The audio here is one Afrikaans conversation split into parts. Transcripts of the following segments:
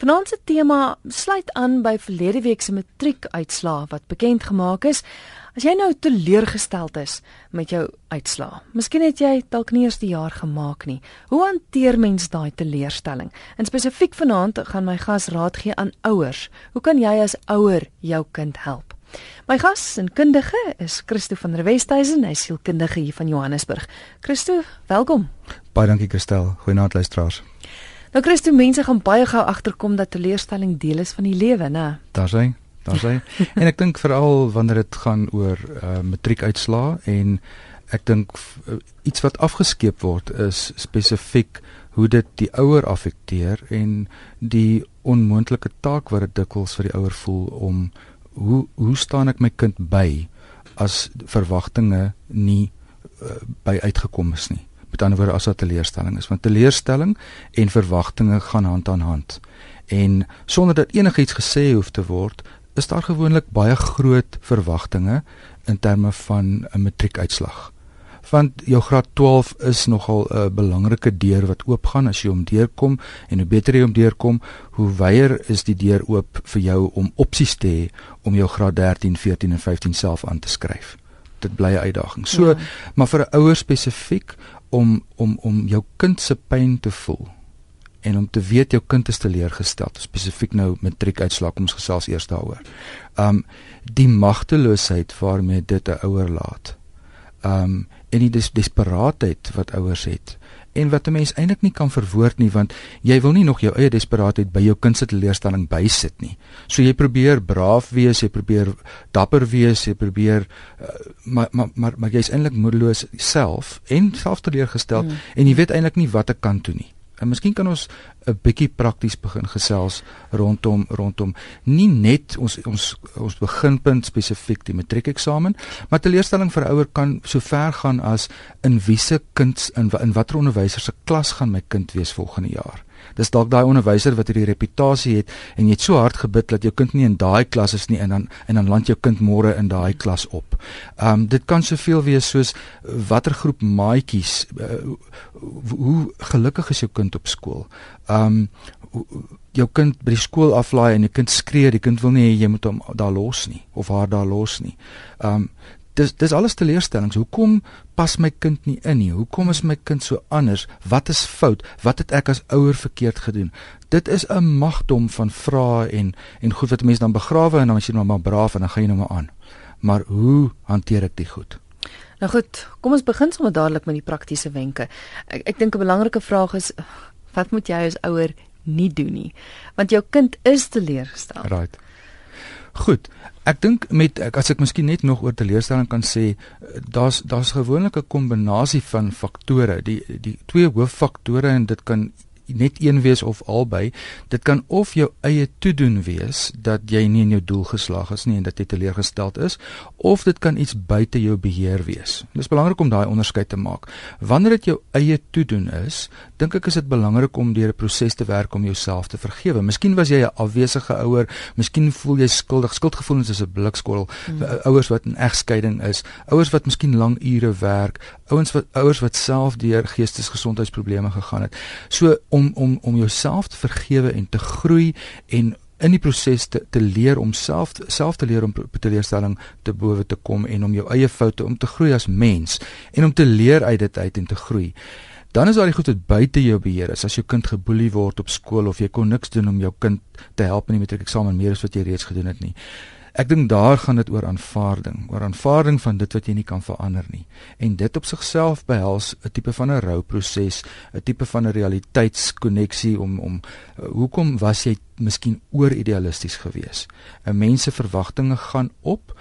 Vanaand se tema sluit aan by verlede week se matriekuitslae wat bekend gemaak is. As jy nou teleurgesteld is met jou uitslae, miskien het jy dalk nie eers die jaar gemaak nie. Hoe hanteer mens daai teleurstelling? En spesifiek vanaand gaan my gas raad gee aan ouers. Hoe kan jy as ouer jou kind help? My gas en kundige is Christo van der Westhuizen, hy sielkundige hier van Johannesburg. Christo, welkom. Baie dankie Christel. Goeienaand luisteraars. Nou Christo, mense gaan baie gou agterkom dat teleurstelling deel is van die lewe, né? Daar's hy. Daar's hy. en ek dink veral wanneer dit gaan oor uh, matriekuitslae en ek dink uh, iets wat afgeskeep word is spesifiek hoe dit die ouer affekteer en die onmoontlike taak wat dit dikwels vir die ouer voel om hoe hoe staan ek my kind by as verwagtinge nie uh, by uitgekom is nie met ander woorde as 'n teleurstelling is. Want teleurstelling en verwagtinge gaan hand aan hand. En sonder dat enigiets gesê hoef te word is daar gewoonlik baie groot verwagtinge in terme van 'n matriekuitslag want jou graad 12 is nogal 'n belangrike deur wat oopgaan. As jy hom deurkom en hoe beter jy hom deurkom hoe wyer is die deur oop vir jou om opsies te hê om jou graad 13, 14 en 15 self aan te skryf dit bly 'n uitdaging so ja. maar vir 'n ouer spesifiek om om om jou kind se pyn te voel en om te weet jou kind is teleurgestel spesifiek nou matriekuitslag ons gesels eers daaroor. Um die magteloosheid waarmee dit 'n ouer laat. Um en die des desperaatheid wat ouers het en wat 'n mens eintlik nie kan verwoord nie want jy wil nie nog jou eie desperaatheid by jou kind se teleurstelling bysit nie. So jy probeer braaf wees, jy probeer dapper wees, jy probeer uh, maar maar maar, maar jy's eintlik moedeloos self en self teleurgestel hmm. en jy weet eintlik nie wat ek kan doen nie. En miskien kan ons 'n bietjie prakties begin gesels rondom rondom nie net ons ons ons beginpunt spesifiek die matriekeksamen, maar teleurstelling vir ouer kan so ver gaan as in wiese kind in in watter onderwyser se klas gaan my kind wees volgende jaar. Dis dalk daai onderwyser wat hierdie reputasie het en jy het so hard gebid dat jou kind nie in daai klas is nie en dan en dan land jou kind môre in daai klas op. Um dit kan soveel wees soos watter groep maatjies uh, hoe gelukkig is jou kind op skool. Um jou kind by die skool aflaai en die kind skree, die kind wil nie jy moet hom daar los nie of haar daar los nie. Um dis dis alles teleurstellings. Hoekom pas my kind nie in nie? Hoekom is my kind so anders? Wat is fout? Wat het ek as ouer verkeerd gedoen? Dit is 'n magdom van vrae en en goed wat mense dan begrawe en dan as jy nou maar braaf en dan gaan jy nou maar aan. Maar hoe hanteer ek dit goed? Nou goed, kom ons begin sommer dadelik met die praktiese wenke. Ek ek dink 'n belangrike vraag is wat moet jy as ouer nie doen nie? Want jou kind is teleurgestel. Right. Goed. Ek dink met ek as ek miskien net nog oor teleurstelling kan sê, daar's daar's gewoonlik 'n kombinasie van faktore. Die die twee hooffaktore en dit kan net een wees of albei. Dit kan of jou eie toedoen wees dat jy nie in jou doel geslaag is nie en dat jy teleurgesteld is, of dit kan iets buite jou beheer wees. Dit is belangrik om daai onderskeid te maak. Wanneer dit jou eie toedoen is, dink ek is dit belangrik om deur 'n proses te werk om jouself te vergewe. Miskien was jy 'n afwesige ouer, miskien voel jy skuldig. Skuldgevoelens is 'n blikskottel vir hmm. ouers wat in egskeiding is, ouers wat miskien lang ure werk, ouens wat ouers wat self deur geestesgesondheidsprobleme gegaan het. So om om om jouself te vergewe en te groei en in die proses te, te leer om self self te leer om teleurstelling te bowe te kom en om jou eie foute om te groei as mens en om te leer uit dit uit en te groei. Dan is daar die goed wat buite jou beheer is. As jou kind geboelie word op skool of jy kon niks doen om jou kind te help in die matriekeksamen meer as wat jy reeds gedoen het nie. Ek dink daar gaan dit oor aanvaarding, oor aanvaarding van dit wat jy nie kan verander nie. En dit op sigself behels 'n tipe van 'n rouproses, 'n tipe van 'n realiteitskonneksie om om hoekom was jy miskien oor idealisties geweest? 'n Mens se verwagtinge gaan op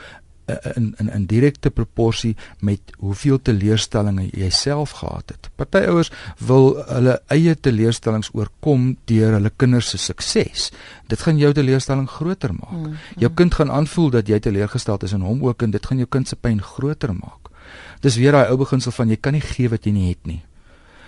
in in in direkte proporsie met hoeveel teleurstellings jy self gehad het. Party ouers wil hulle eie teleurstellings oorkom deur hulle kinders se sukses. Dit gaan jou teleurstelling groter maak. Mm, mm. Jou kind gaan aanvoel dat jy teleurgesteld is in hom ook en dit gaan jou kind se pyn groter maak. Dis weer daai ou beginsel van jy kan nie gee wat jy nie het nie.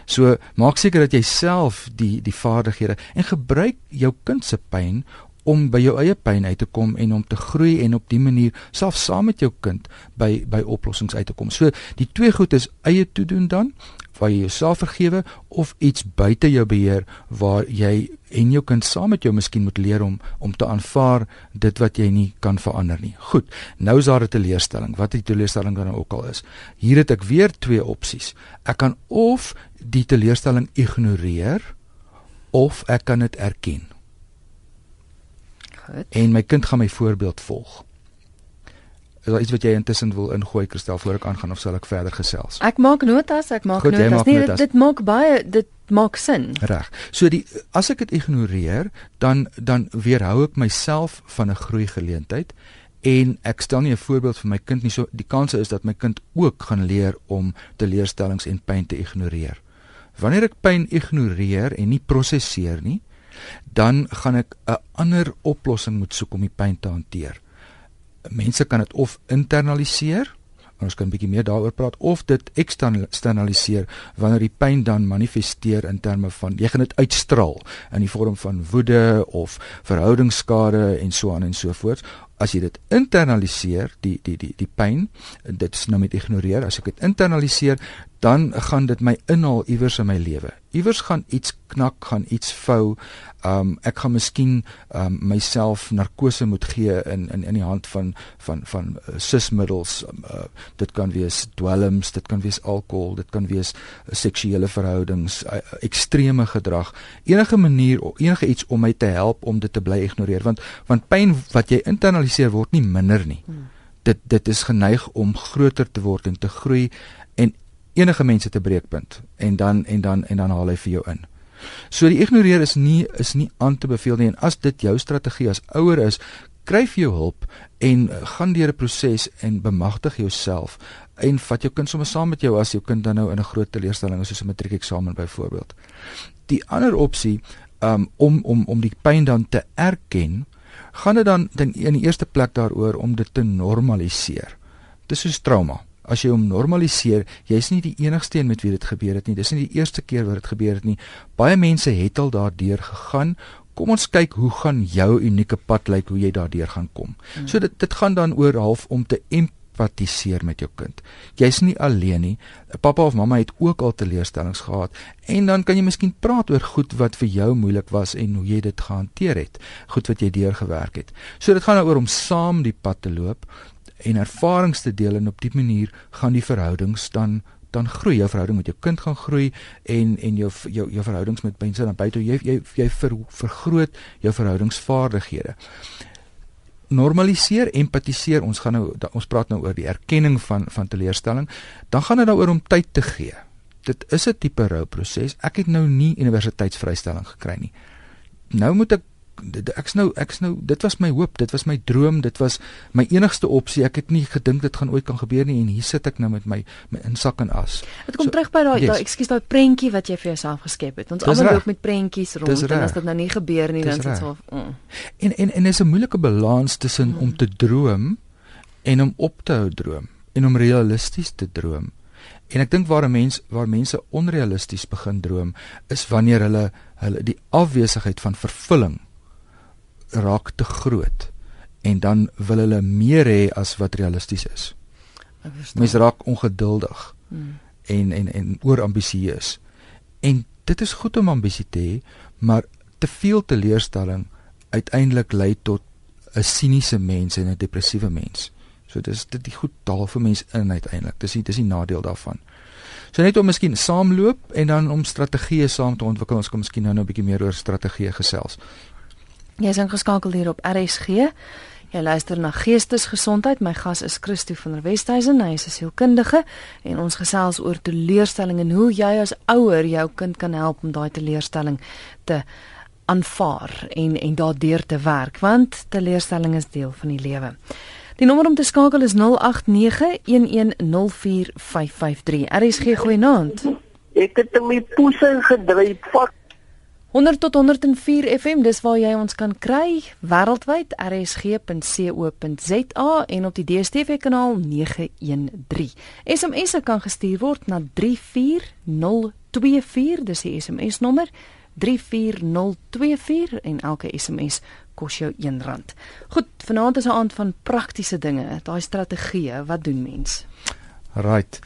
So maak seker dat jy self die die vaardighede en gebruik jou kind se pyn om by jou eie pyn uit te kom en om te groei en op die manier self saam met jou kind by by oplossings uit te kom. So die twee goed is eie toedoen dan waar jy jouself vergewe of iets buite jou beheer waar jy en jou kind saam met jou miskien moet leer om om te aanvaar dit wat jy nie kan verander nie. Goed. Nou is daar 'n teleurstelling. Wat die teleurstelling dan ook al is. Hier het ek weer twee opsies. Ek kan of die teleurstelling ignoreer of ek kan dit erken. Goed. En my kind gaan my voorbeeld volg. Is daar iets wat jy intussen wil ingooi Kristel voor ek aangaan of sal ek verder gesels? Ek maak notas, ek maak Goed, notas. Maak nee, notas. Dit, dit maak baie dit maak sin. Reg. So die as ek dit ignoreer, dan dan weerhou ek myself van 'n groei geleentheid en ek stel nie 'n voorbeeld vir my kind nie. So die kans is dat my kind ook gaan leer om teleurstellings en pyn te ignoreer. Wanneer ek pyn ignoreer en nie prosesseer nie, dan gaan ek 'n ander oplossing moet soek om die pyn te hanteer. Mense kan dit of internaliseer ons kan 'n bietjie meer daaroor praat of dit eksternaliseer wanneer die pyn dan manifesteer in terme van jy gaan dit uitstraal in die vorm van woede of verhoudingsskade en so aan en so voort as jy dit internaliseer die die die die pyn dit is nou met ignoreer as ek dit internaliseer dan gaan dit my inhaal iewers in my lewe. Iewers gaan iets knak, gaan iets vou. Um ek gaan miskien um myself narkose moet gee in in in die hand van van van uh, susmiddels. Um, uh, dit kan wees dwelms, dit kan wees alkohol, dit kan wees uh, seksuele verhoudings, uh, ekstreme gedrag. Enige manier enige iets om my te help om dit te bly ignoreer want want pyn wat jy internaliseer word nie minder nie. Hmm. Dit dit is geneig om groter te word en te groei en enige mense te breekpunt en dan en dan en dan haal hy vir jou in. So die ignoreer is nie is nie aan te beveel nie en as dit jou strategie as ouer is, kry vir jou hulp en uh, gaan deur 'n proses en bemagtig jouself en vat jou kind sommer saam met jou as jou kind dan nou in 'n groot teleurstelling is soos 'n matriekeksamen byvoorbeeld. Die ander opsie um, om om om die pyn dan te erken, gaan dit dan in die eerste plek daaroor om dit te normaliseer. Dit is soos trauma as jy hom normaliseer, jy's nie die enigste een met wie dit gebeur het nie. Dis nie die eerste keer wat dit gebeur het nie. Baie mense het al daardeur gegaan. Kom ons kyk hoe gaan jou unieke pad lyk hoe jy daardeur gaan kom. Hmm. So dit dit gaan dan oor half om te empatiseer met jou kind. Jy's nie alleen nie. Pappa of mamma het ook al teleurstellings gehad en dan kan jy miskien praat oor goed wat vir jou moeilik was en hoe jy dit gehanteer het, goed wat jy deurgewerk het. So dit gaan nou oor om saam die pad te loop en ervarings te deel en op diep manier gaan die verhoudings dan dan groei jou verhouding met jou kind gaan groei en en jou jou jou verhoudings met mense dan buite jy jy jy ver, vergroot jou verhoudingsvaardighede normaliseer empatiseer. Ons gaan nou ons praat nou oor die erkenning van van teleurstelling. Dan gaan dit daaroor om tyd te gee. Dit is 'n tipe rouproses ek het nou nie universiteitsvrystelling gekry nie. Nou moet ek ek's nou ek's nou dit was my hoop dit was my droom dit was my enigste opsie. Ek het nie gedink dit gaan ooit kan gebeur nie en hier sit ek nou met my my insak en as. Dit kom so, terug by daai yes. daai ekskuus daai prentjie wat jy vir jouself geskep het. Ons almal loop met prentjies rond en as dit nou nie gebeur nie dan is dit so mm. en en en is 'n moeilike balans tussen mm. om te droom en om op te hou droom en om realisties te droom. En ek dink waar 'n mens waar mense onrealisties begin droom is wanneer hulle hulle die afwesigheid van vervulling raak te groot en dan wil hulle meer hê as wat realisties is. Mense raak ongeduldig hmm. en en en oorambisieus. En dit is goed om ambisie te hê, maar te veel teleurstelling uiteindelik lei tot 'n siniese mens en 'n depressiewe mens. So dis dit die goed daal vir mense in uiteindelik. Dis nie dis die nadeel daarvan. So net om miskien saamloop en dan om strategieë saam te ontwikkel. Ons kan miskien nou 'n bietjie meer oor strategieë gesels. Jy is ingeskakel hier op RSG. Jy luister na Geestesgesondheid. My gas is Christo van der Westhuizen. Hy is 'n sielkundige en ons gesels oor teleurstelling en hoe jy as ouer jou kind kan help om daai teleurstelling te aanvaar en en daardeur te werk want teleurstelling is deel van die lewe. Die nommer om te skakel is 0891104553. RSG goeienaand. Ek het my poese gedryf. Fuck 100 tot 104 FM dis waar jy ons kan kry wêreldwyd rsg.co.za en op die DStv kanaal 913. SMS'e kan gestuur word na 34024 dis die SMS nommer 34024 en elke SMS kos jou R1. Goed, vanaand is 'n aand van praktiese dinge, daai strategieë, wat doen mens? Right.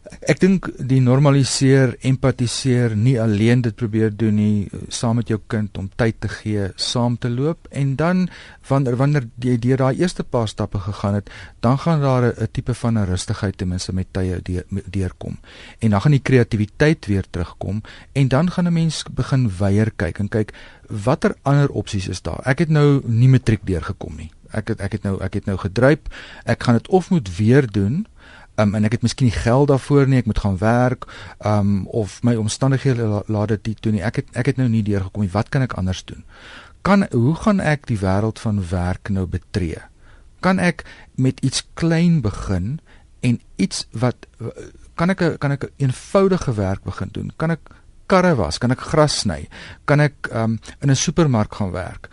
Ek dink die normaliseer, empatiseer, nie alleen dit probeer doen nie, saam met jou kind om tyd te gee, saam te loop en dan wanneer wanneer jy deur daai eerste paar stappe gegaan het, dan gaan daar 'n tipe van 'n rustigheid ten minste met tye deurkom. En dan gaan die kreatiwiteit weer terugkom en dan gaan 'n mens begin weier kyk en kyk watter ander opsies is daar. Ek het nou nie matriek deurgekom nie. Ek het ek het nou ek het nou gedryp. Ek gaan dit of moet weer doen um, en ek het miskien nie geld daarvoor nie, ek moet gaan werk, um of my omstandighede la, laat dit toe nie. Ek het ek het nou nie deurgekom nie. Wat kan ek anders doen? Kan hoe gaan ek die wêreld van werk nou betree? Kan ek met iets klein begin en iets wat kan ek kan ek 'n eenvoudige werk begin doen? Kan ek karre was, kan ek gras sny, kan ek um, in 'n supermark gaan werk,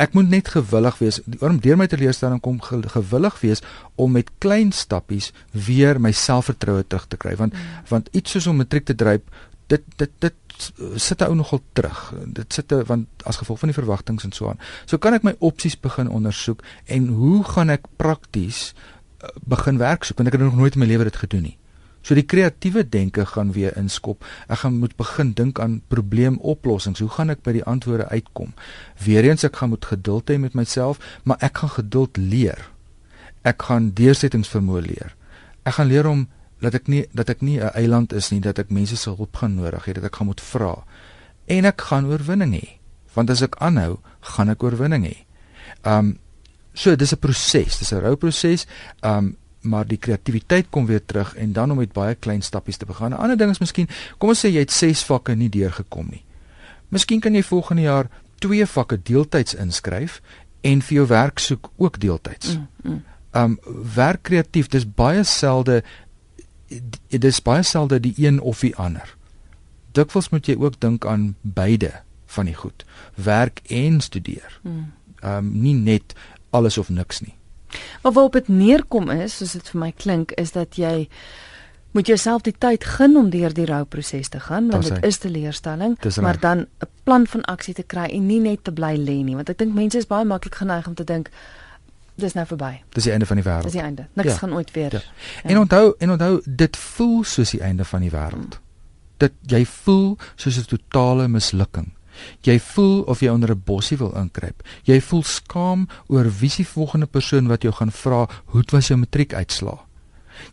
ek moet net gewillig wees. Om deur my teleurstelling kom gewillig wees om met klein stappies weer my selfvertroue terug te kry. Want mm. want iets soos om matriek te dryp dit dit dit sit ou nogal terug. Dit sit want as gevolg van die verwagtinge en so aan. So kan ek my opsies begin ondersoek en hoe gaan ek prakties uh, begin werk soek? Want ek het nog nooit in my lewe dit gedoen nie So die kreatiewe denke gaan weer inskop. Ek gaan moet begin dink aan probleemoplossings. Hoe gaan ek by die antwoorde uitkom? Weereens ek gaan moet geduld hê met myself, maar ek gaan geduld leer. Ek gaan deursettingsvermoë leer. Ek gaan leer om dat ek nie dat ek nie 'n eiland is nie, dat ek mense se hulp gaan nodig hê, dat ek gaan moet vra. En ek gaan oorwinning hê. Want as ek aanhou, gaan ek oorwinning hê. Um so dis 'n proses, dis 'n rou proses. Um maar die kreatiwiteit kom weer terug en dan om met baie klein stappies te begin. 'n Ander ding is miskien, kom ons sê jy het 6 vakke nie deurgekom nie. Miskien kan jy volgende jaar 2 vakke deeltyds inskryf en vir jou werk soek ook deeltyds. Mm, mm. Um werk kreatief, dis baie selde dit is baie selde die een of die ander. Dikwels moet jy ook dink aan beide van die goed, werk en studeer. Mm. Um nie net alles of niks nie. Maar waarop dit neerkom is, soos dit vir my klink, is dat jy moet jouself die tyd gun om deur die rouproses te gaan want dit is teleurstelling, maar dan 'n plan van aksie te kry en nie net te bly lê nie, want ek dink mense is baie maklik geneig om te dink dis nou verby. Dis die einde van die wêreld. Dis die einde. Niks ja. gaan ooit weer. Ja. Ja. En onthou, en onthou, dit voel soos die einde van die wêreld. Hmm. Dit jy voel soos 'n totale mislukking. Jy voel of jy onder 'n bossie wil inkruip. Jy voel skaam oor wie se volgende persoon wat jou gaan vra, "Hoe was jou matriekuitslae?"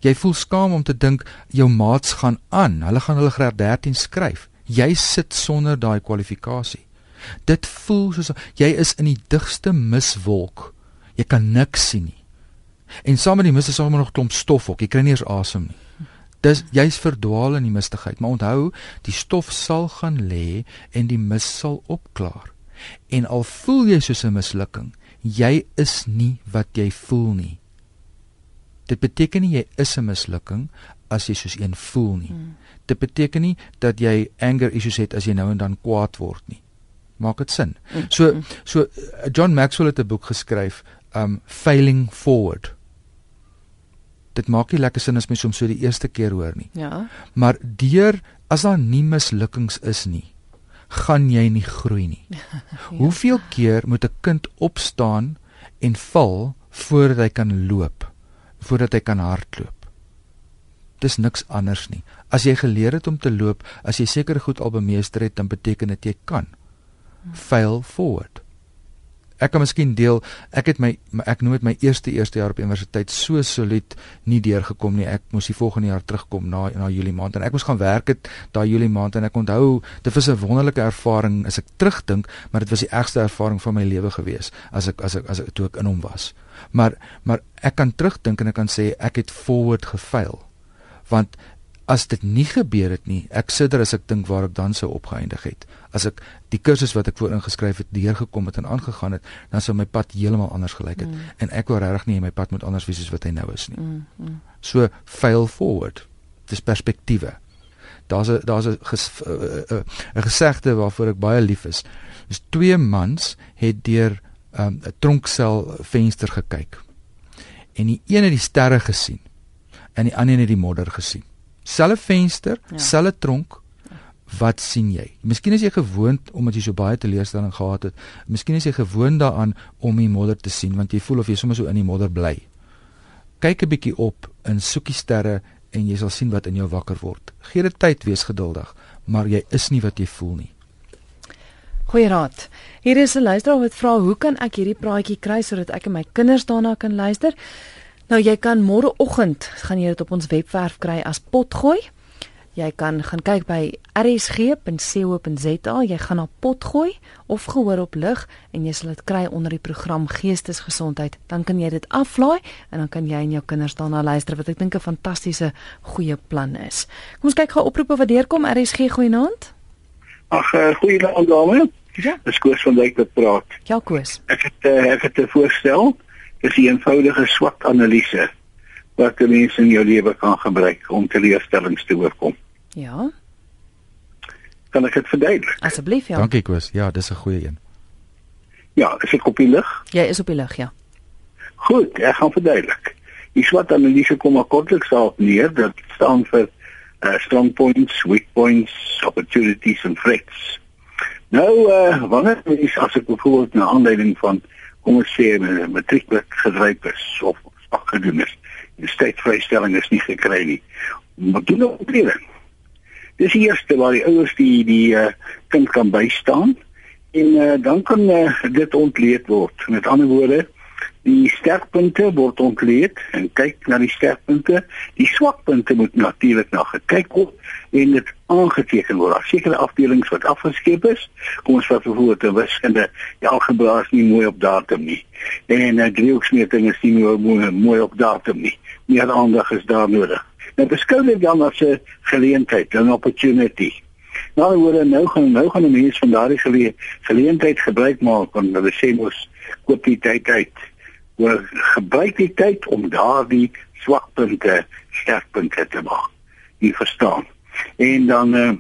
Jy voel skaam om te dink jou maats gaan aan, hulle gaan hulle graad 13 skryf. Jy sit sonder daai kwalifikasie. Dit voel soos jy is in die digste miswolk. Jy kan niks sien nie. En saam met die mis is daar nog klomp stof ook. Jy kry nie eens asem nie. Dis jy's verdwaal in die mistigheid, maar onthou, die stof sal gaan lê en die mis sal opklaar. En al voel jy soos 'n mislukking, jy is nie wat jy voel nie. Dit beteken nie jy is 'n mislukking as jy soos een voel nie. Hmm. Dit beteken nie dat jy anger issues het as jy nou en dan kwaad word nie. Maak dit sin? Hmm. So hmm. so John Maxwell het 'n boek geskryf, um Failing Forward dit maak nie lekker sin as mens hom so die eerste keer hoor nie. Ja. Maar deur as daar nie mislukkings is nie, gaan jy nie groei nie. ja. Hoeveel keer moet 'n kind opstaan en val voordat hy kan loop, voordat hy kan hardloop? Dis niks anders nie. As jy geleer het om te loop, as jy seker goed al bemeester het, dan beteken dit jy kan. Hm. Fail forward ek kan miskien deel ek het my ek noem dit my eerste eerste jaar op universiteit so solied nie deurgekom nie. Ek moes die volgende jaar terugkom na na Julie maand. En ek moes gaan werk het daai Julie maand en ek onthou dit was 'n wonderlike ervaring as ek terugdink maar dit was die ergste ervaring van my lewe gewees as ek as ek as ek toe ek in hom was. Maar maar ek kan terugdink en ek kan sê ek het forward gefaal want as dit nie gebeur het nie, ek sit daar as ek dink waar ek dan sou opgeëindig het. As ek die kursus wat ek voorin geskryf het deurgekom het en aangegaan het, dan sou my pad heeltemal anders gelyk het mm. en ek wou regtig nie my pad moet anders wees as wat hy nou is nie. Mm. Mm. So fail forward. Dis perspektiewe. Daar's 'n daar's 'n eh, eh, 'n gesegde waarvoor ek baie lief is. Dis twee mans het deur ehm, 'n um, tronksel venster gekyk. En die een het die sterre gesien en die ander het die modder gesien selfe venster, ja. selfe tronk. Wat sien jy? Miskien is jy gewoond omdat jy so baie teleurstelling gehad het. Miskien is jy gewoond daaraan om die modder te sien want jy voel of jy sommer so in die modder bly. Kyk 'n bietjie op en soek die sterre en jy sal sien wat in jou wakker word. Gee dit tyd, wees geduldig, maar jy is nie wat jy voel nie. Goeie raad. Hier is 'n luisteraar wat vra hoe kan ek hierdie praatjie kry sodat ek en my kinders daarna kan luister? Nou jy kan môreoggend gaan jy dit op ons webwerf kry as potgooi. Jy kan gaan kyk by rsg.co.za, jy gaan na potgooi of gehoor op lig en jy sal dit kry onder die program Geestesgesondheid. Dan kan jy dit aflaai en dan kan jy en jou kinders daarna luister wat ek dink 'n fantastiese goeie plan is. Kom ons kyk gou oproepe wat deurkom RSG goeienaand. Ag, uh, goeienaand dame. Ja. Dis Koos van Dijk wat praat. Ja, Koos. Ek het uh, ek het 'n voorstel. Dis 'n eenvoudige SWOT-analise wat jy mens in jou lewe kan gebruik om teleurstellings te oorkom. Ja, Kan ek dit verduidelik? asseblief ja. Dankie Koos. Ja, dis 'n goeie een. Ja, is ek op die lig? Jy is op die lig, ja. Goed, ek gaan verduidelik. Die SWOT-analise kom maar kortliks daarop neer dat staan vir uh, strong points, weak points, opportunities and threats. Nou, uh, wanneer mens as ek byvoorbeeld na aanleiding van kom ons sê 'n matriek gedrypers of swak gedoen is, die steekvrystelling is nie gekry nie. Maar doen nou opleiding. Dis die eerste waar die ouers die die uh, kind kan bystaan en uh, dan kan uh, dit ontleed word. Met ander woorde, die sterkpunte word ontleed en kyk na die sterkpunte. Die swakpunte moet natuurlik na gekyk word en dit aangeteken word. Daar sekere afdelings wat afgeskep is. Kom ons vat byvoorbeeld 'n wiskunde. Die algebra is nie mooi op datum nie. En 'n driehoeksmeting is nie mooi, mooi, op datum nie. Meer aandag is daar nodig. Nou beskou dit dan as 'n geleentheid, 'n opportunity. Nou word nou gaan nou gaan 'n mens van daardie gele geleentheid gebruik maak want hulle sê mos koop die tyd uit. Gebruik die tyd om daardie swakpunte sterkpunte te maak. Jy verstaan. En dan uh,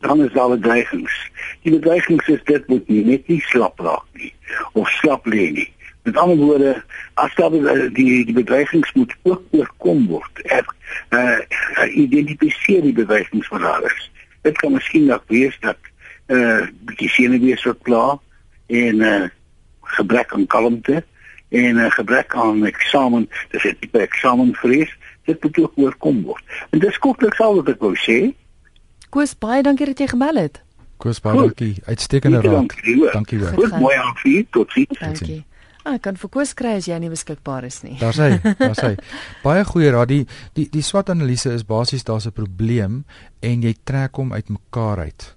dan is daar bedreigings. Die bedreigings is dit moet nie net nie slap raak nie of slap lê nie. Met ander woorde, as daar die die bedreigings moet ook oorkom word. Ek uh, identifiseer die bedreigings wat daar is. Dit kan miskien dalk wees dat eh uh, bietjie senuwees wat pla en eh uh, gebrek aan kalmte en 'n uh, gebrek aan eksamen, dis 'n tipe eksamenvrees, dit moet ook oorkom word. En dis kortliks al wat ek wou sê. Koos, baie dankie dat jy gebel het. Koos baie Goed. dankie. Uitstekende raad. dankie, hoor. Goed, mooi aan vir tot sien. Dankie. Ah, kan vir Koos kry as jy nie beskikbaar is nie. Daar's hy, daar's hy. Baie goeie raad. Die die die SWOT-analise is basies daar's 'n probleem en jy trek hom uitmekaar uit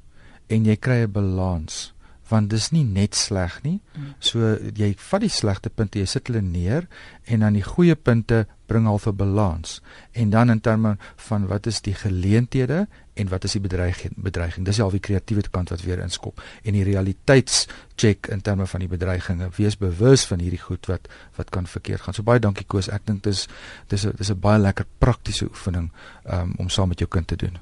en jy kry 'n balans want dis nie net sleg nie. So jy vat die slegte punte, jy sit hulle neer en dan die goeie punte bring half 'n balans. En dan in terme van wat is die geleenthede en wat is die bedreiging bedreiging. Dis al die kreatiewe kant wat weer inskop en die realiteitscheck in terme van die bedreiginge. Wees bewus van hierdie goed wat wat kan verkeerd gaan. So baie dankie Koos. Ek dink dis dis 'n dis 'n baie lekker praktiese oefening um, om saam met jou kind te doen.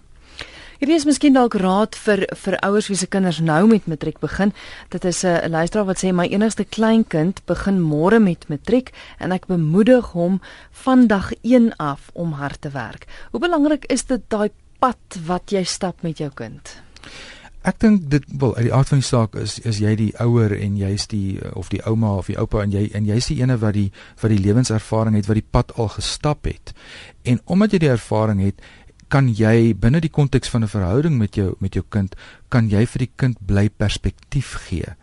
Hierdie is miskien dalk raad vir vir ouers wie se kinders nou met matriek begin. Dit is 'n uh, luisteraar wat sê my enigste kleinkind begin môre met matriek en ek bemoedig hom van dag 1 af om hard te werk. Hoe belangrik is dit daai pad wat jy stap met jou kind? Ek dink dit wel uit die aard van die saak is is jy die ouer en jy's die of die ouma of die oupa en jy en jy's die ene wat die wat die lewenservaring het wat die pad al gestap het. En omdat jy die ervaring het, kan jy binne die konteks van 'n verhouding met jou met jou kind kan jy vir die kind bly perspektief gee.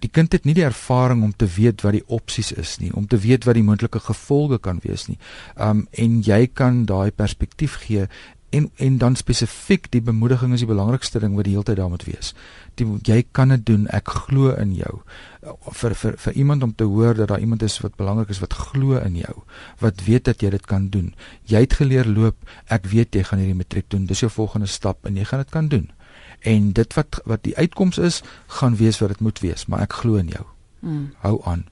Die kind het nie die ervaring om te weet wat die opsies is nie, om te weet wat die moontlike gevolge kan wees nie. Um en jy kan daai perspektief gee en en dan spesifiek die bemoediging is die belangrikste ding wat die hele tyd daar moet wees. Die, jy kan dit doen. Ek glo in jou. Vir vir vir iemand om te hoor dat daar iemand is wat belangrik is wat glo in jou, wat weet dat jy dit kan doen. Jy het geleer loop. Ek weet jy gaan hierdie matriek doen. Dis jou volgende stap en jy gaan dit kan doen. En dit wat wat die uitkoms is, gaan wees wat dit moet wees, maar ek glo in jou. Hmm. Hou aan.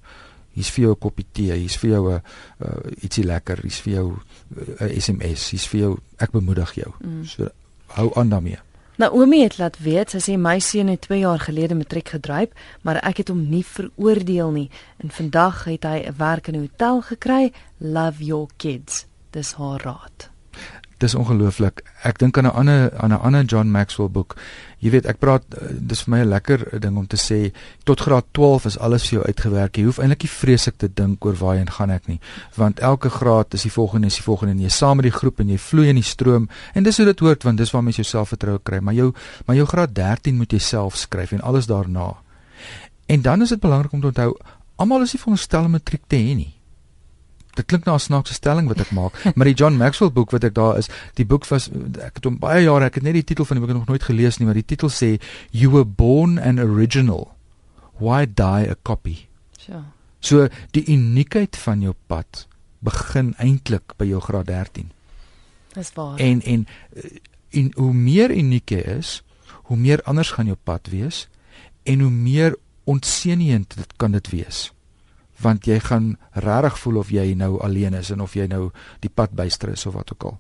Hier's vir jou 'n koppie tee, hier's vir jou 'n uh, ietsie lekker, hier's vir jou 'n uh, SMS, hier's vir jou ek bemoedig jou. Mm. So hou aan daarmee. Naomi het laat weet sy sê my seun het 2 jaar gelede matriek gedryf, maar ek het hom nie veroordeel nie. En vandag het hy 'n werk in 'n hotel gekry. Love your kids. Dis haar raad. Dis ongelooflik. Ek dink aan 'n ander aan 'n ander John Maxwell boek. Jy weet, ek praat eh, dis vir my 'n lekker ding om te sê tot graad 12 is alles vir jou uitgewerk. Jy hoef eintlik nie vreeslik te dink oor waarheen gaan ek nie, want elke graad is die volgende is die volgende en jy saam met die groep en jy vloei in die stroom en dis hoe dit hoort want dis waar mens jou selfvertroue kry. Maar jou maar jou graad 13 moet jy self skryf en alles daarna. En dan is dit belangrik om te onthou almal is nie veronderstel om matriek te hê nie dit klink na 'n snaakse stelling wat ek maak, maar die John Maxwell boek wat ek daar is, die boek was ek het hom baie jare, ek het net die titel van die boek nog nooit gelees nie, maar die titel sê You were born an original. Why die a copy? Ja. So die uniekheid van jou pad begin eintlik by jou graad 13. Dis waar. En en en hoe meer uniek jy is, hoe meer anders gaan jou pad wees en hoe meer ontseeniend dit kan dit wees want jy gaan regtig voel of jy nou alleen is en of jy nou die pad byster is of wat ook al.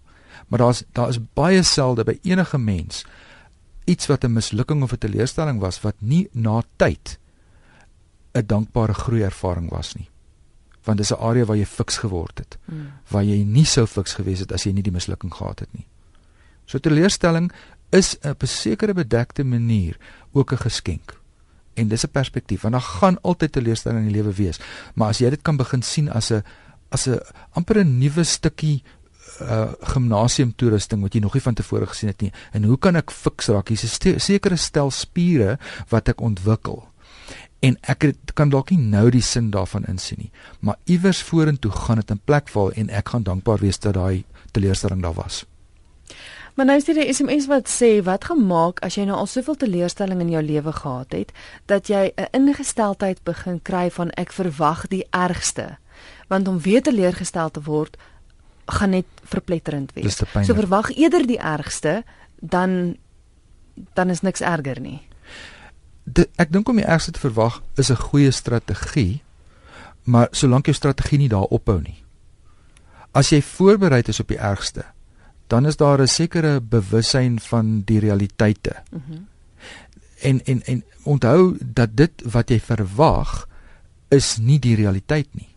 Maar daar's daar is baie selde by enige mens iets wat 'n mislukking of 'n teleurstelling was wat nie na tyd 'n dankbare groei ervaring was nie. Want dis 'n area waar jy fiks geword het. Hmm. Waar jy nie sou fiks gewees het as jy nie die mislukking gehad het nie. So teleurstelling is 'n besekerde bedekte manier ook 'n geskenk en dis 'n perspektief want daar gaan altyd teleurstelling in die lewe wees. Maar as jy dit kan begin sien as 'n as 'n amper 'n nuwe stukkie uh gimnasium toerusting wat jy nog nie van tevore gesien het nie. En hoe kan ek fiks raak? Hier's 'n sekere stel spiere wat ek ontwikkel. En ek het, kan dalk nie nou die sin daarvan insien nie. Maar iewers vorentoe gaan dit in plek val en ek gaan dankbaar wees dat daai teleurstelling daar was Maar nou is dit 'n SMS wat sê wat gemaak as jy nou al soveel teleurstelling in jou lewe gehad het dat jy 'n ingesteldheid begin kry van ek verwag die ergste. Want om weer teleurgestel te word gaan net verpletterend wees. So verwag eerder die ergste dan dan is niks erger nie. De, ek dink om die ergste te verwag is 'n goeie strategie, maar solank jou strategie nie daar ophou nie. As jy voorberei is op die ergste, dan is daar 'n sekere bewussyn van die realiteite. Mm -hmm. En en en onthou dat dit wat jy verwag is nie die realiteit nie.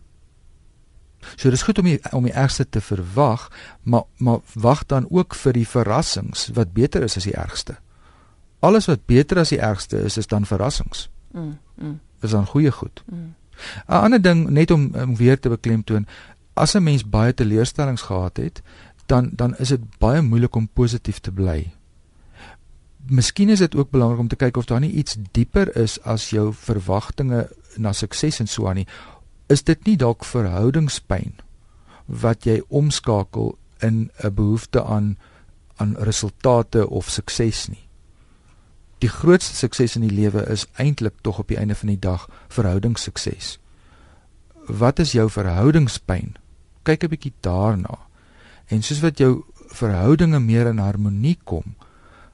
So dis goed om die, om die ergste te verwag, maar maar wag dan ook vir die verrassings wat beter is as die ergste. Alles wat beter as die ergste is, is dan verrassings. Mm. mm. Is dan goeie goed. 'n mm. Ander ding net om, om weer te beklemtoon, as 'n mens baie teleurstellings gehad het, dan dan is dit baie moeilik om positief te bly. Miskien is dit ook belangrik om te kyk of daar nie iets dieper is as jou verwagtinge na sukses en so aan nie. Is dit nie dalk verhoudingspyn wat jy omskakel in 'n behoefte aan aan resultate of sukses nie? Die grootste sukses in die lewe is eintlik tog op die einde van die dag verhoudingssukses. Wat is jou verhoudingspyn? Kyk 'n bietjie daarna. En soos wat jou verhoudinge meer in harmonie kom,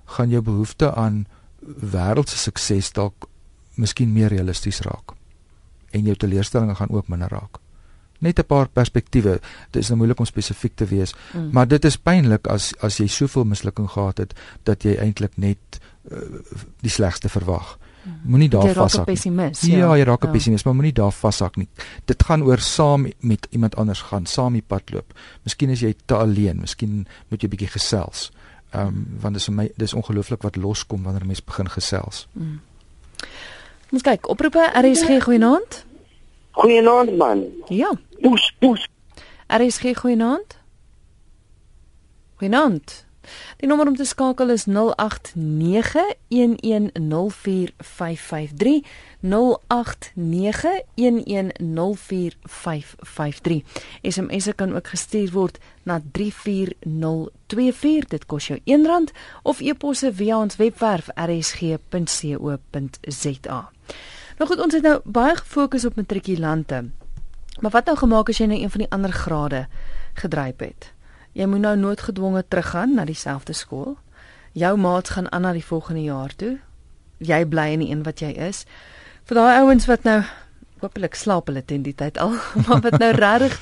gaan jou behoefte aan wêreldse sukses dalk miskien meer realisties raak. En jou teleurstellings gaan ook minder raak. Net 'n paar perspektiewe. Dit is nou moeilik om spesifiek te wees, mm. maar dit is pynlik as as jy soveel mislukking gehad het dat jy eintlik net uh, die slegste verwag. Moenie daar vashak nie. Ja, ja, jy raak 'n ja. pessimis, maar moenie daar vashak nie. Dit gaan oor saam met iemand anders gaan, saam die pad loop. Miskien is jy te alleen, miskien moet jy bietjie gesels. Ehm um, want dit is vir my dis ongelooflik wat loskom wanneer 'n mens begin gesels. Mm. Ons kyk, oproepe RSG goeienaand. Goeienaand man. Ja. Poes, poes. RSG goeienaand. Goeienaand. Die nommer om te skakel is 0891104553. 0891104553. SMS se kan ook gestuur word na 34024. Dit kos jou R1 of e-posse via ons webwerf rsg.co.za. Nou goed, ons het nou baie gefokus op matrikulante. Maar wat nou gemaak as jy nou een van die ander grade gedryf het? Jy moet nou noodgedwonge teruggaan na dieselfde skool. Jou maats gaan aan na die volgende jaar toe. Jy bly in die een wat jy is. Vir daai ouens wat nou hopelik slaap hulle teen die tyd al, maar wat nou regtig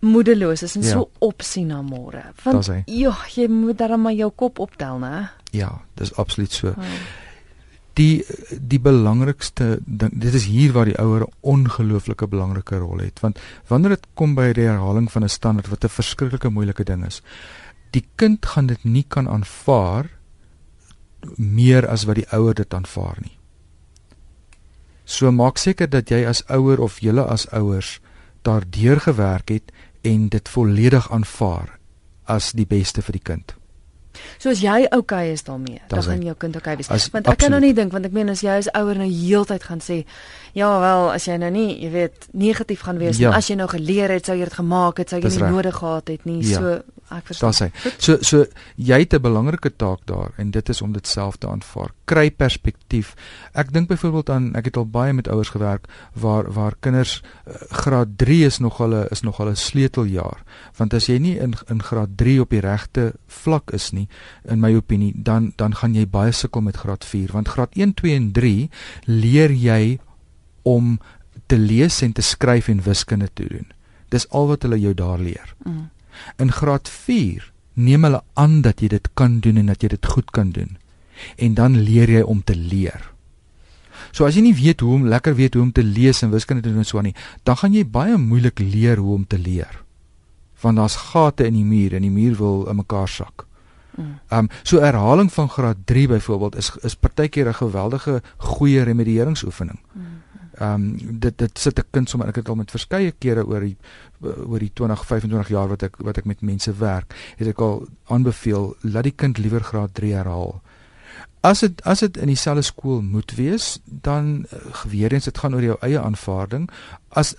moedeloos is en ja. so opsien na môre. Want ja, jy moet dan maar jou kop optel, né? Ja, dis absoluut so. Oh die die belangrikste ding dit is hier waar die ouer 'n ongelooflike belangrike rol het want wanneer dit kom by die herhaling van 'n standaard wat 'n verskriklike moeilike ding is die kind gaan dit nie kan aanvaar meer as wat die ouer dit aanvaar nie. So maak seker dat jy as ouer of julle as ouers daardeur gewerk het en dit volledig aanvaar as die beste vir die kind. So as jy okay is daarmee, dan gaan jou kind okay wees. As, want ek kan nou absoluut. nie dink want ek meen as jy as ouer nou heeltyd gaan sê, ja wel, as jy nou nie, jy weet, negatief gaan wees Ja. en as jy nou geleer het, sou jy dit gemaak het, sou jy Dis nie reg. nodig gehad het nie. Ja. So ek verstaan. Daar sê. So so jy het 'n belangrike taak daar en dit is om dit self te aanvaar. Kry perspektief. Ek dink byvoorbeeld aan ek het al baie met ouers gewerk waar waar kinders uh, graad 3 is nog hulle is nog hulle sleuteljaar. Want as jy nie in in graad 3 op die regte vlak is nie, in my opinie, dan dan gaan jy baie sukkel met graad 4 want graad 1, 2 en 3 leer jy om te lees en te skryf en wiskunde te doen. Dis al wat hulle jou daar leer. Mm. In graad 4 neem hulle aan dat jy dit kan doen en dat jy dit goed kan doen. En dan leer jy om te leer. So as jy nie weet hoe om lekker weet hoe om te lees en wiskunde te doen en so aan nie, dan gaan jy baie moeilik leer hoe om te leer. Want daar's gate in die muur en die muur wil in mekaar sak. Ehm um, so herhaling van graad 3 byvoorbeeld is is partykeer 'n geweldige goeie remedieringsoefening. Ehm um, dit dit sit 'n kind sommer ek het al met verskeie kere oor die oor die 20 25 jaar wat ek wat ek met mense werk, het ek al aanbeveel laat die kind liewer graad 3 herhaal. As dit as dit in dieselfde skool moet wees, dan uh, weer eens dit gaan oor jou eie aanvaarding. As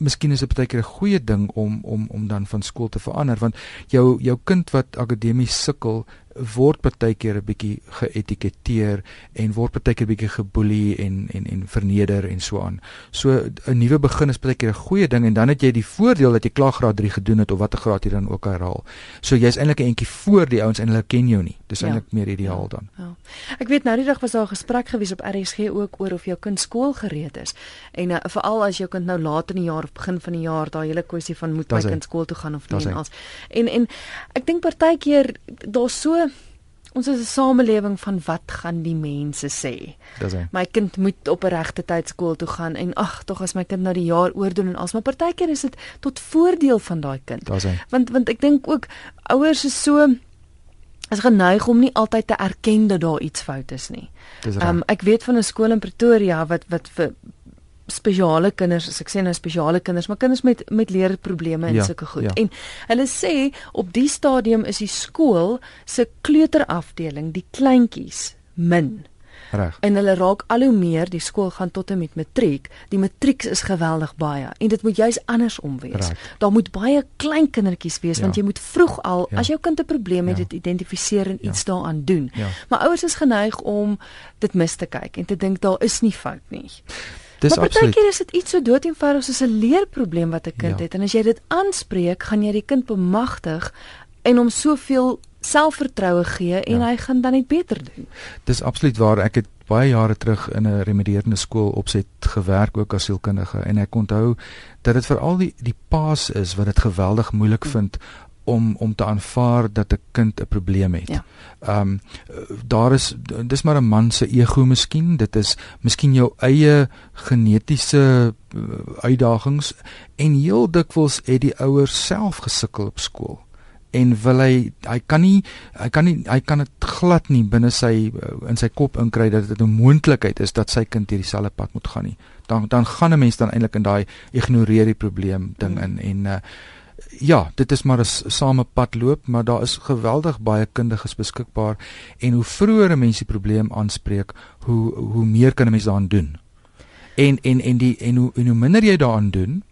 miskien is dit baie keer 'n goeie ding om om om dan van skool te verander want jou jou kind wat akademies sukkel word baie keer 'n bietjie geetiketeer en word baie keer bietjie geboelie en en en verneder en so aan. So 'n nuwe begin is baie keer 'n goeie ding en dan het jy die voordeel dat jy klaar graad 3 gedoen het of watter graad jy dan ook herhaal. So jy's eintlik 'n entjie voor die ouens en hulle ken jou nie. Dis Ja. eintlik meer ideaal dan. Ja. Ek weet nou die dag was daar 'n gesprek gewees op RSG ook oor of jou kind skool gereed is. En uh, veral as jou kind nou laat in die jaar of begin van die jaar daai hele kwessie van moet my kind skool toe gaan of nie en als. En en ek dink partykeer daar's so ons is 'n samelewing van wat gaan die mense sê. Dis hy. My kind moet op 'n regte tyd skool toe gaan en ag tog as my kind nou die jaar oordoen en als maar partykeer is dit tot voordeel van daai kind. Dis hy. Want want ek dink ook ouers is so is geneig om nie altyd te erken dat daar iets fout is nie. Ehm um, ek weet van 'n skool in Pretoria wat wat vir spesiale kinders, as ek sê nou spesiale kinders, maar kinders met met leerprobleme en Ja, sulke goed. ja. En hulle sê op die stadium is die skool se kleuterafdeling, die kleintjies min. Reg. En hulle raak al hoe meer die skool gaan tot en met matriek. Die matriek is geweldig baie en dit moet juis andersom wees. Right. Daar moet baie klein kindertjies wees Ja. want jy moet vroeg al Ja. as jou kind 'n probleem het Ja. dit identifiseer en Ja. iets daaraan doen. Ja. Maar ouers is geneig om dit mis te kyk en te dink daar is nie fout nie. Dis maar absoluut. partykeer is dit iets so doeteenvoudig soos 'n leerprobleem wat 'n kind Ja. het en as jy dit aanspreek, gaan jy die kind bemagtig en hom soveel selfvertroue gee en Ja. hy gaan dan net beter doen. Dis absoluut waar. Ek het baie jare terug in 'n remedierende skool opset gewerk ook as sielkundige en ek onthou dat dit veral die die paas is wat dit geweldig moeilik vind om om te aanvaar dat 'n kind 'n probleem het. Ja. Ehm um, daar is dis maar 'n man se ego miskien. Dit is miskien jou eie genetiese uh, uitdagings en heel dikwels het die ouers self gesukkel op skool en wil hy hy kan nie hy kan nie hy kan dit glad nie binne sy uh, in sy kop inkry dat dit 'n moontlikheid is dat sy kind hierdie selfde pad moet gaan nie. Dan dan gaan 'n mens dan eintlik in daai ignoreer die probleem ding Mm. in en uh, ja, dit is maar 'n s- same pad loop, maar daar is geweldig baie kundiges beskikbaar en hoe vroeër 'n mens die probleem aanspreek, hoe hoe meer kan 'n mens daaraan doen. En en en die en hoe en hoe minder jy daaraan doen,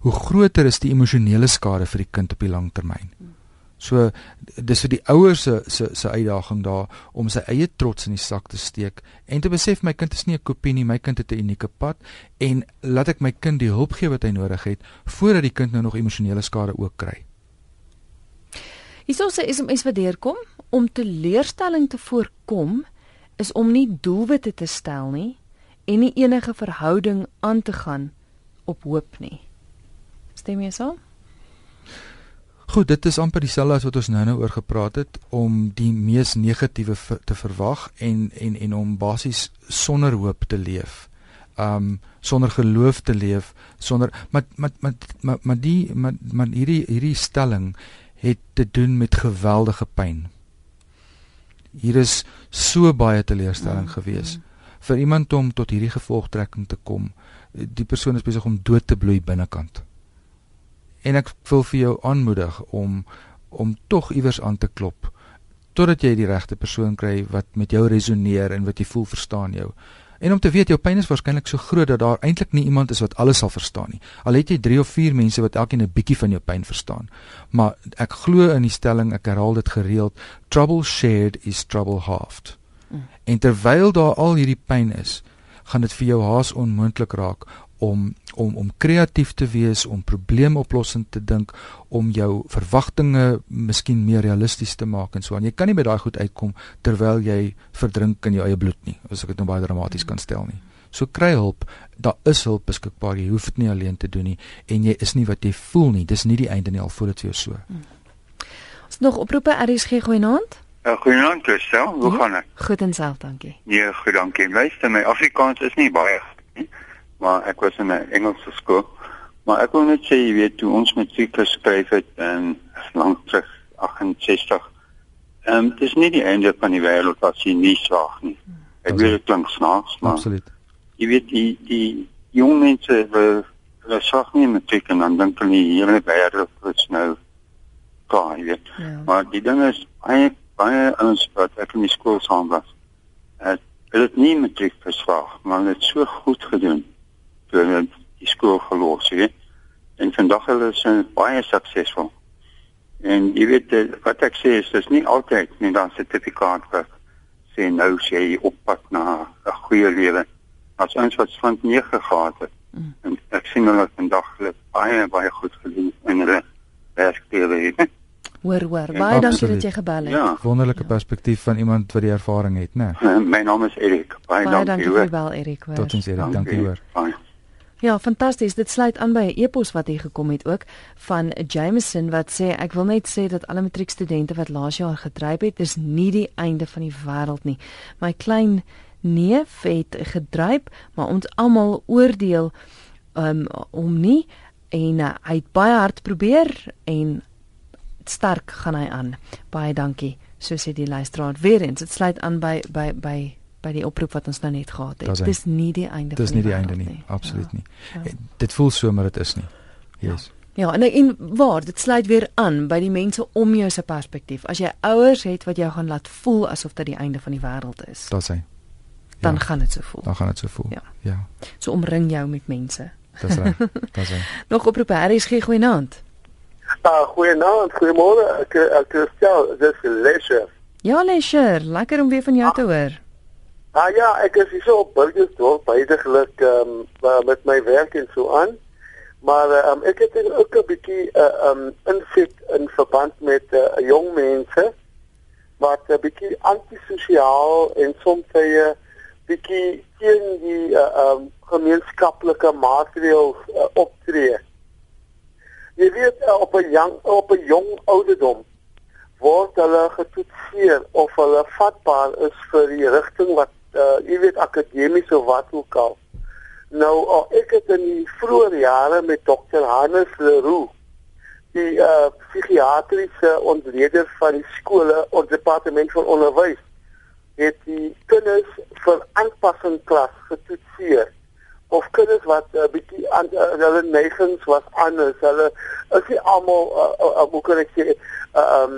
hoe groter is die emosionele skade vir die kind op die lang termyn. So dis vir die ouers se se se uitdaging daar om sy eie trots in die sak te steek en te besef my kind is nie 'n kopie nie, my kind het 'n unieke pad en laat ek my kind die hulp gee wat hy nodig het voordat die kind nou nog emosionele skade ook kry. Hierso sê SMS wat deurkom om teleurstelling te voorkom is om nie doelwitte te stel nie en nie enige verhouding aan te gaan op hoop nie. Stem jy saam? Goed, dit is amper dieselfde as wat ons nou-nou oor gepraat het om die mees negatiewe te verwag en en en om basies sonder hoop te leef. Um sonder geloof te leef, sonder maar maar maar maar, die maar, maar hierdie hierdie stelling het te doen met geweldige pyn. Hier is so baie teleurstelling mm. gewees vir iemand om tot hierdie gevolgtrekking te kom. Die persoon is besig om dood te bloei binnekant. En ek wil vir jou aanmoedig om om tog iewers aan te klop totdat jy die regte persoon kry wat met jou resoneer en wat jy voel verstaan jou. En om te weet jou pyn is waarskynlik so groot dat daar eintlik nie iemand is wat alles sal verstaan nie. Al het jy 3 of 4 mense wat elkeen 'n bietjie van jou pyn verstaan. Maar ek glo in die stelling, ek herhaal dit gereeld, trouble shared is trouble halved. Mm. En terwyl daar al hierdie pyn is, gaan dit vir jou haas onmoontlik raak om om om kreatief te wees, om probleemoplossend te dink, om jou verwagtinge miskien meer realisties te maak en so aan. Jy kan nie by daai goed uitkom terwyl jy verdrink in jou eie bloed nie, as ek dit nou baie dramaties kan stel nie. So kry hulp, daar is hulp beskikbaar. Jy hoef dit nie alleen te doen nie en jy is nie wat jy voel nie. Dis nie die einde nie al voor dit vir jou so. Hmm. Ons nog oproepe RSG goeienaand. Uh, goeienaand Christel, hoe ja, gaan dit? Goed en self, dankie. Nee, goed, dankie. Luister, my Afrikaans is nie baie goed nie maar ek was in 'n Engelse skool. Maar ek wil net sê, jy weet, toe ons matriek geskryf het in lank terug 68. Ehm um, dis nie die einde van die wêreld as jy nie slaag nie. Ek weet dit klink snaaks, maar Absoluut. Jy weet die die jong mense wil hulle slaag nie matriek en dan dink hulle die hele wêreld is nou klaar, jy weet. Ja. Maar die ding is baie baie ons wat ek in die skool saam was. Het het nie matriek geslaag, maar het so goed gedoen toe die skool gelos het. En vandag hulle is baie suksesvol. En jy weet eh, wat ek sê is dis nie altyd nie dan sertifikaat wat sê nou sê jy op pad na 'n goeie lewe. As ons wat van nie gegaan het. Mm. En ek sien hulle vandag hulle baie baie goed gedoen in hulle werklewe. Hoor hoor, baie dankie dat jy gebel het. Ja. Wonderlike ja. perspektief van iemand wat die ervaring het, né? Nee. My naam is Erik. Baie, baie dankie, dankie vir wel Erik. Totsiens Erik, dankie hoor. Baie. Ja, fantasties. Dit sluit aan by 'n e-pos wat hier gekom het ook van Jameson wat sê ek wil net sê dat alle matriekstudente wat laas jaar gedryf het, dis nie die einde van die wêreld nie. My klein neef het gedryf, maar ons almal oordeel um, om nie en uh, hy het baie hard probeer en sterk gaan hy aan. Baie dankie. So sê die luisteraar weer eens. Dit sluit aan by by by by die oproep wat ons nou net gehad het. Dis nie die einde dis van die Dis nie die einde nie, nie. absoluut ja. nie. Ja. Dit voel so maar dit is nie. Yes. Ja, en en waar dit sluit weer aan by die mense om jou se perspektief. As jy ouers het wat jou gaan laat voel asof dit die einde van die wêreld is. Dis hy. Ja. Dan gaan dit so voel. Dan gaan dit so voel. Ja. ja. So omring jou met mense. Dis reg. Dis hy. Nog oproep Harry is gee goeienaand. Ah, goeienaand, goeiemôre. Ek ek stel dis leisure. Ja, leisure, lekker om weer van jou ah. te hoor. Ah ja, ek is hier op Burgersdorp beidiglik ehm um, met my werk en so aan. Maar ehm um, ek het ook 'n bietjie eh, ehm uh, um, insit in verband met uh, jong mense wat 'n bietjie antisosiaal en soms uh, bietjie teen die eh, ehm uh, um, gemeenskaplike maatreëls uh, optree. Jy weet uh, op 'n jong op 'n jong ouderdom word hulle getoetseer of hulle vatbaar is vir die rigting wat uh jy weet akademies of wat ook al. Nou oh, ek het in die vroeë jare met dokter Hannes Leroux die uh psigiatriese ontleder van die skole ons departement van onderwys het die kinders vir aanpassing klas getoetseer of kinders wat 'n uh, bietjie aan uh, hulle neigings was anders hulle is nie almal uh, uh, hoe kan ek sê uh, um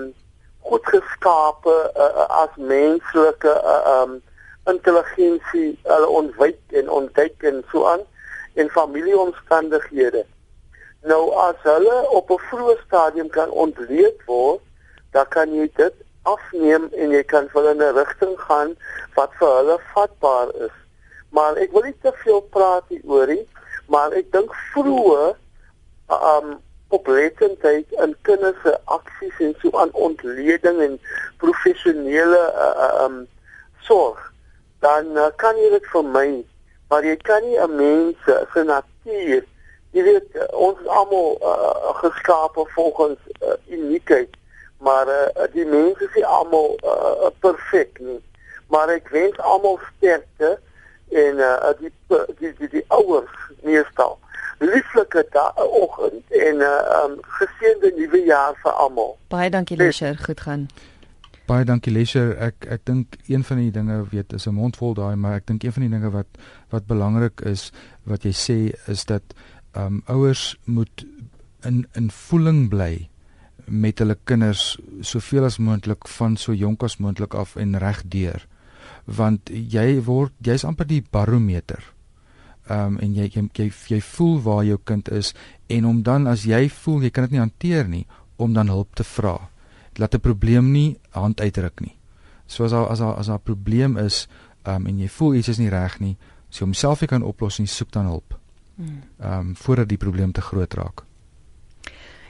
goed geskape uh, as menslike uh, um intelligensie hulle ontwyk en ontkyk en so aan en familieomstandighede. Nou as hulle op 'n vroeë stadium kan ontleed word, dan kan jy dit afneem en jy kan hulle 'n rigting gaan wat vir hulle vatbaar is. Maar ek wil nie te veel praat hieroor nie, maar ek dink vroeë um oplettendheid in kinders se aksies en so aan ontleding en professionele uh, um sorg dan uh, kan jy dit vir my maar jy kan nie 'n mens se natuur jy weet uh, ons almal uh, geskape volgens uh, uniekheid maar uh, die mense is nie almal uh, perfek nie maar ek wens almal sterkte en uh, die, die die die ouers meestal lieflike dae oggend en 'n uh, um, geseënde nuwe jaar vir almal. Baie dankie Lesher, goed gaan. Baie dankie Lesher. Ek ek dink een van die dinge weet is 'n mondvol daai, maar ek dink een van die dinge wat wat belangrik is wat jy sê is dat ehm um, ouers moet in in voeling bly met hulle kinders soveel as moontlik van so jonk as moontlik af en regdeur. Want jy word jy's amper die barometer. Ehm um, en jy, jy jy jy voel waar jou kind is en om dan as jy voel jy kan dit nie hanteer nie om dan hulp te vra laat 'n probleem nie hand uitruk nie. So as daar as daar as daar 'n probleem is, um, en jy voel iets is nie reg nie, so om self nie kan oplos nie, soek dan hulp. Ehm um, voordat die probleem te groot raak.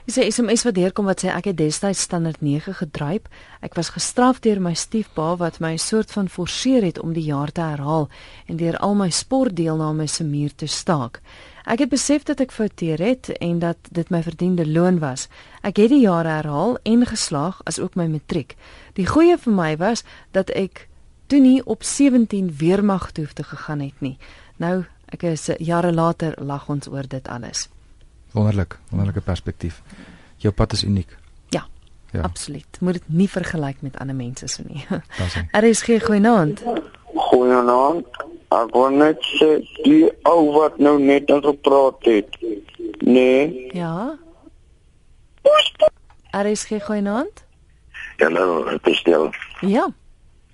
Jy sê SMS wat deurkom wat sê ek het destyds standaard 9 gedryp. Ek was gestraf deur my stiefpa wat my 'n soort van forceer het om die jaar te herhaal en deur al my sportdeelname se muur te staak. Ek het besef dat ek fouteer het en dat dit my verdiende loon was. Ek het die jare herhaal en geslaag as ook my matriek. Die goeie vir my was dat ek toe nie op 17 weermag toe hoef te gegaan het nie. Nou, ek is jare later lag ons oor dit alles. Wonderlik, wonderlike perspektief. Jou pad is uniek. Ja. Ja. Absoluut. Moet dit nie vergelyk met ander mense so nie. Er is geen goeie naam. Goeienaand. Ek wou net sê die ou wat nou net aan gepraat het. Nee. Ja. Er is geen goeienaand. Hallo, dit is stil. Ja.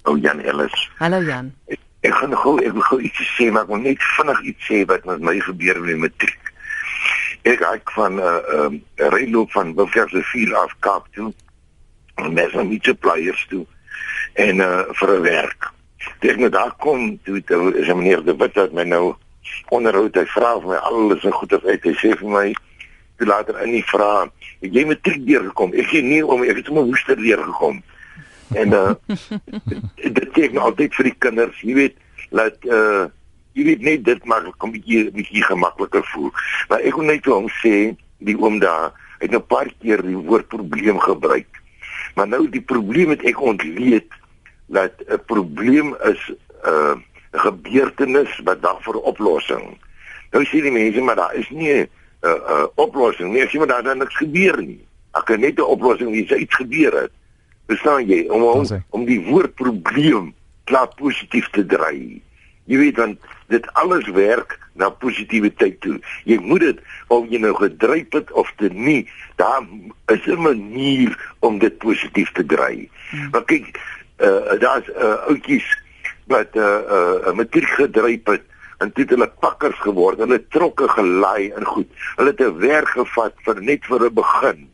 O Jan Ellis. Hallo Jan. Ek, ek gaan gou ek wil gou iets sê, maar ek wil net vinnig iets sê wat met my gebeur met matriek. Ek ek van 'n uh, uh, um, reëloop van Wilkerse 4 af Kaap toe. En mes aan die suppliers toe en uh vir 'n werk. Toe ek nou daar kom, toe het is 'n meneer De Wit wat my nou onderhoud. Hy vra vir my alles en goeie uit. Hy sê vir my toe later in die vra, "Het jy matriek deurgekom?" Ek sê nee, om ek het sommer woester deurgekom. En uh dit teken altyd vir die kinders, jy weet, laat uh jy weet net dit maar kom bietjie bietjie gemakliker voel. Maar ek wil net vir hom sê, die oom daar, het nou 'n paar keer die woord probleem gebruik. Maar nou die probleem het ek ontleed dat 'n probleem is 'n uh, gebeurtenis wat dag vir oplossing. Nou sê die mense maar daar is nie 'n uh, uh, oplossing nie. Ek sê maar daar het niks gebeur nie. Ek kan net 'n oplossing wie se iets gebeur het. Verstaan jy? Om om, om die woord probleem klaar positief te draai. Jy weet dan dit alles werk na positiwiteit toe. Jy moet dit of jy nou gedryf het of te nie, daar is 'n manier om dit positief te draai. Hmm. Maar kyk, uh daar's uh oudjies wat uh uh 'n matriek gedryf het en dit hulle pakkers geword. Hulle trokke gelaai en goed. Hulle het 'n werk gevat vir net vir 'n begin.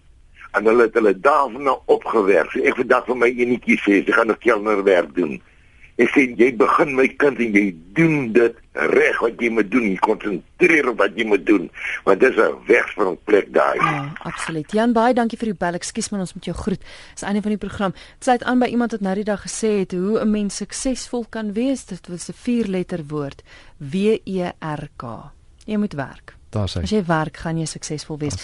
En hulle het hulle daarna opgewerk. So ek vandag vir my enetjie sê, sy gaan nog kelner werk doen. Ek sê jy begin my kind en jy doen dit reg wat jy moet doen. Jy konsentreer op wat jy moet doen. Want dis 'n wegspringplek daai. Ja, absoluut. Jan baie dankie vir die bel. Ekskuus man, ons moet jou groet. Dis einde van die program. Dit sluit aan by iemand wat nou die dag gesê het hoe 'n mens suksesvol kan wees. Dit was 'n vierletter woord. W E R K. Jy moet werk. Daar's hy. As jy werk, gaan jy suksesvol wees.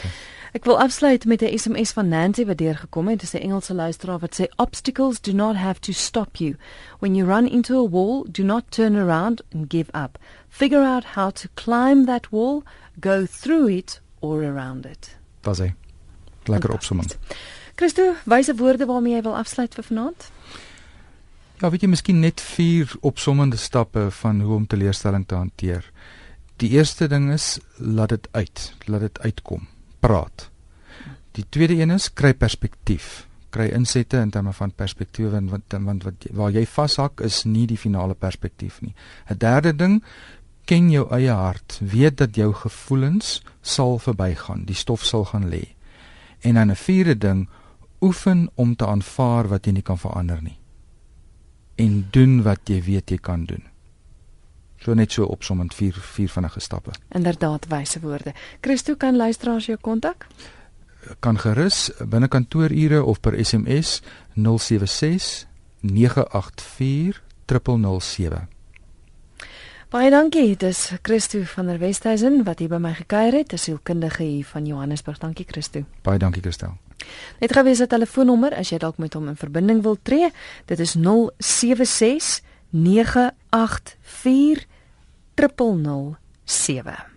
Ek wil afsluit met 'n SMS van Nancy wat deurgekom het. Dit is 'n Engelse luisteraar wat sê obstacles do not have to stop you. When you run into a wall, do not turn around and give up. Figure out how to climb that wall, go through it or around it. Daar's hy. Lekker opsomming. Christo, wyse woorde waarmee jy wil afsluit vir vanaand? Ja, weet jy miskien net vier opsommende stappe van hoe om teleurstelling te hanteer. Die eerste ding is laat dit uit, laat dit uitkom praat. Die tweede een is kry perspektief. Kry insette in terme van perspektief en want want wat waar jy vashak is nie die finale perspektief nie. 'n Derde ding, ken jou eie hart. Weet dat jou gevoelens sal verbygaan. Die stof sal gaan lê. En dan 'n vierde ding, oefen om te aanvaar wat jy nie kan verander nie. En doen wat jy weet jy kan doen. So net so opsommend vier vier vinnige stappe. Inderdaad wyse woorde. Christo kan luisteraars jou kontak? Kan gerus binne kantoorure of per SMS 076 984 007. Baie dankie. Dis Christo van der Westhuizen wat hier by my gekuier het, 'n sielkundige hier van Johannesburg. Dankie Christo. Baie dankie Christel. Net gou weer sy telefoonnommer as jy dalk met hom in verbinding wil tree. Dit is 076 984 007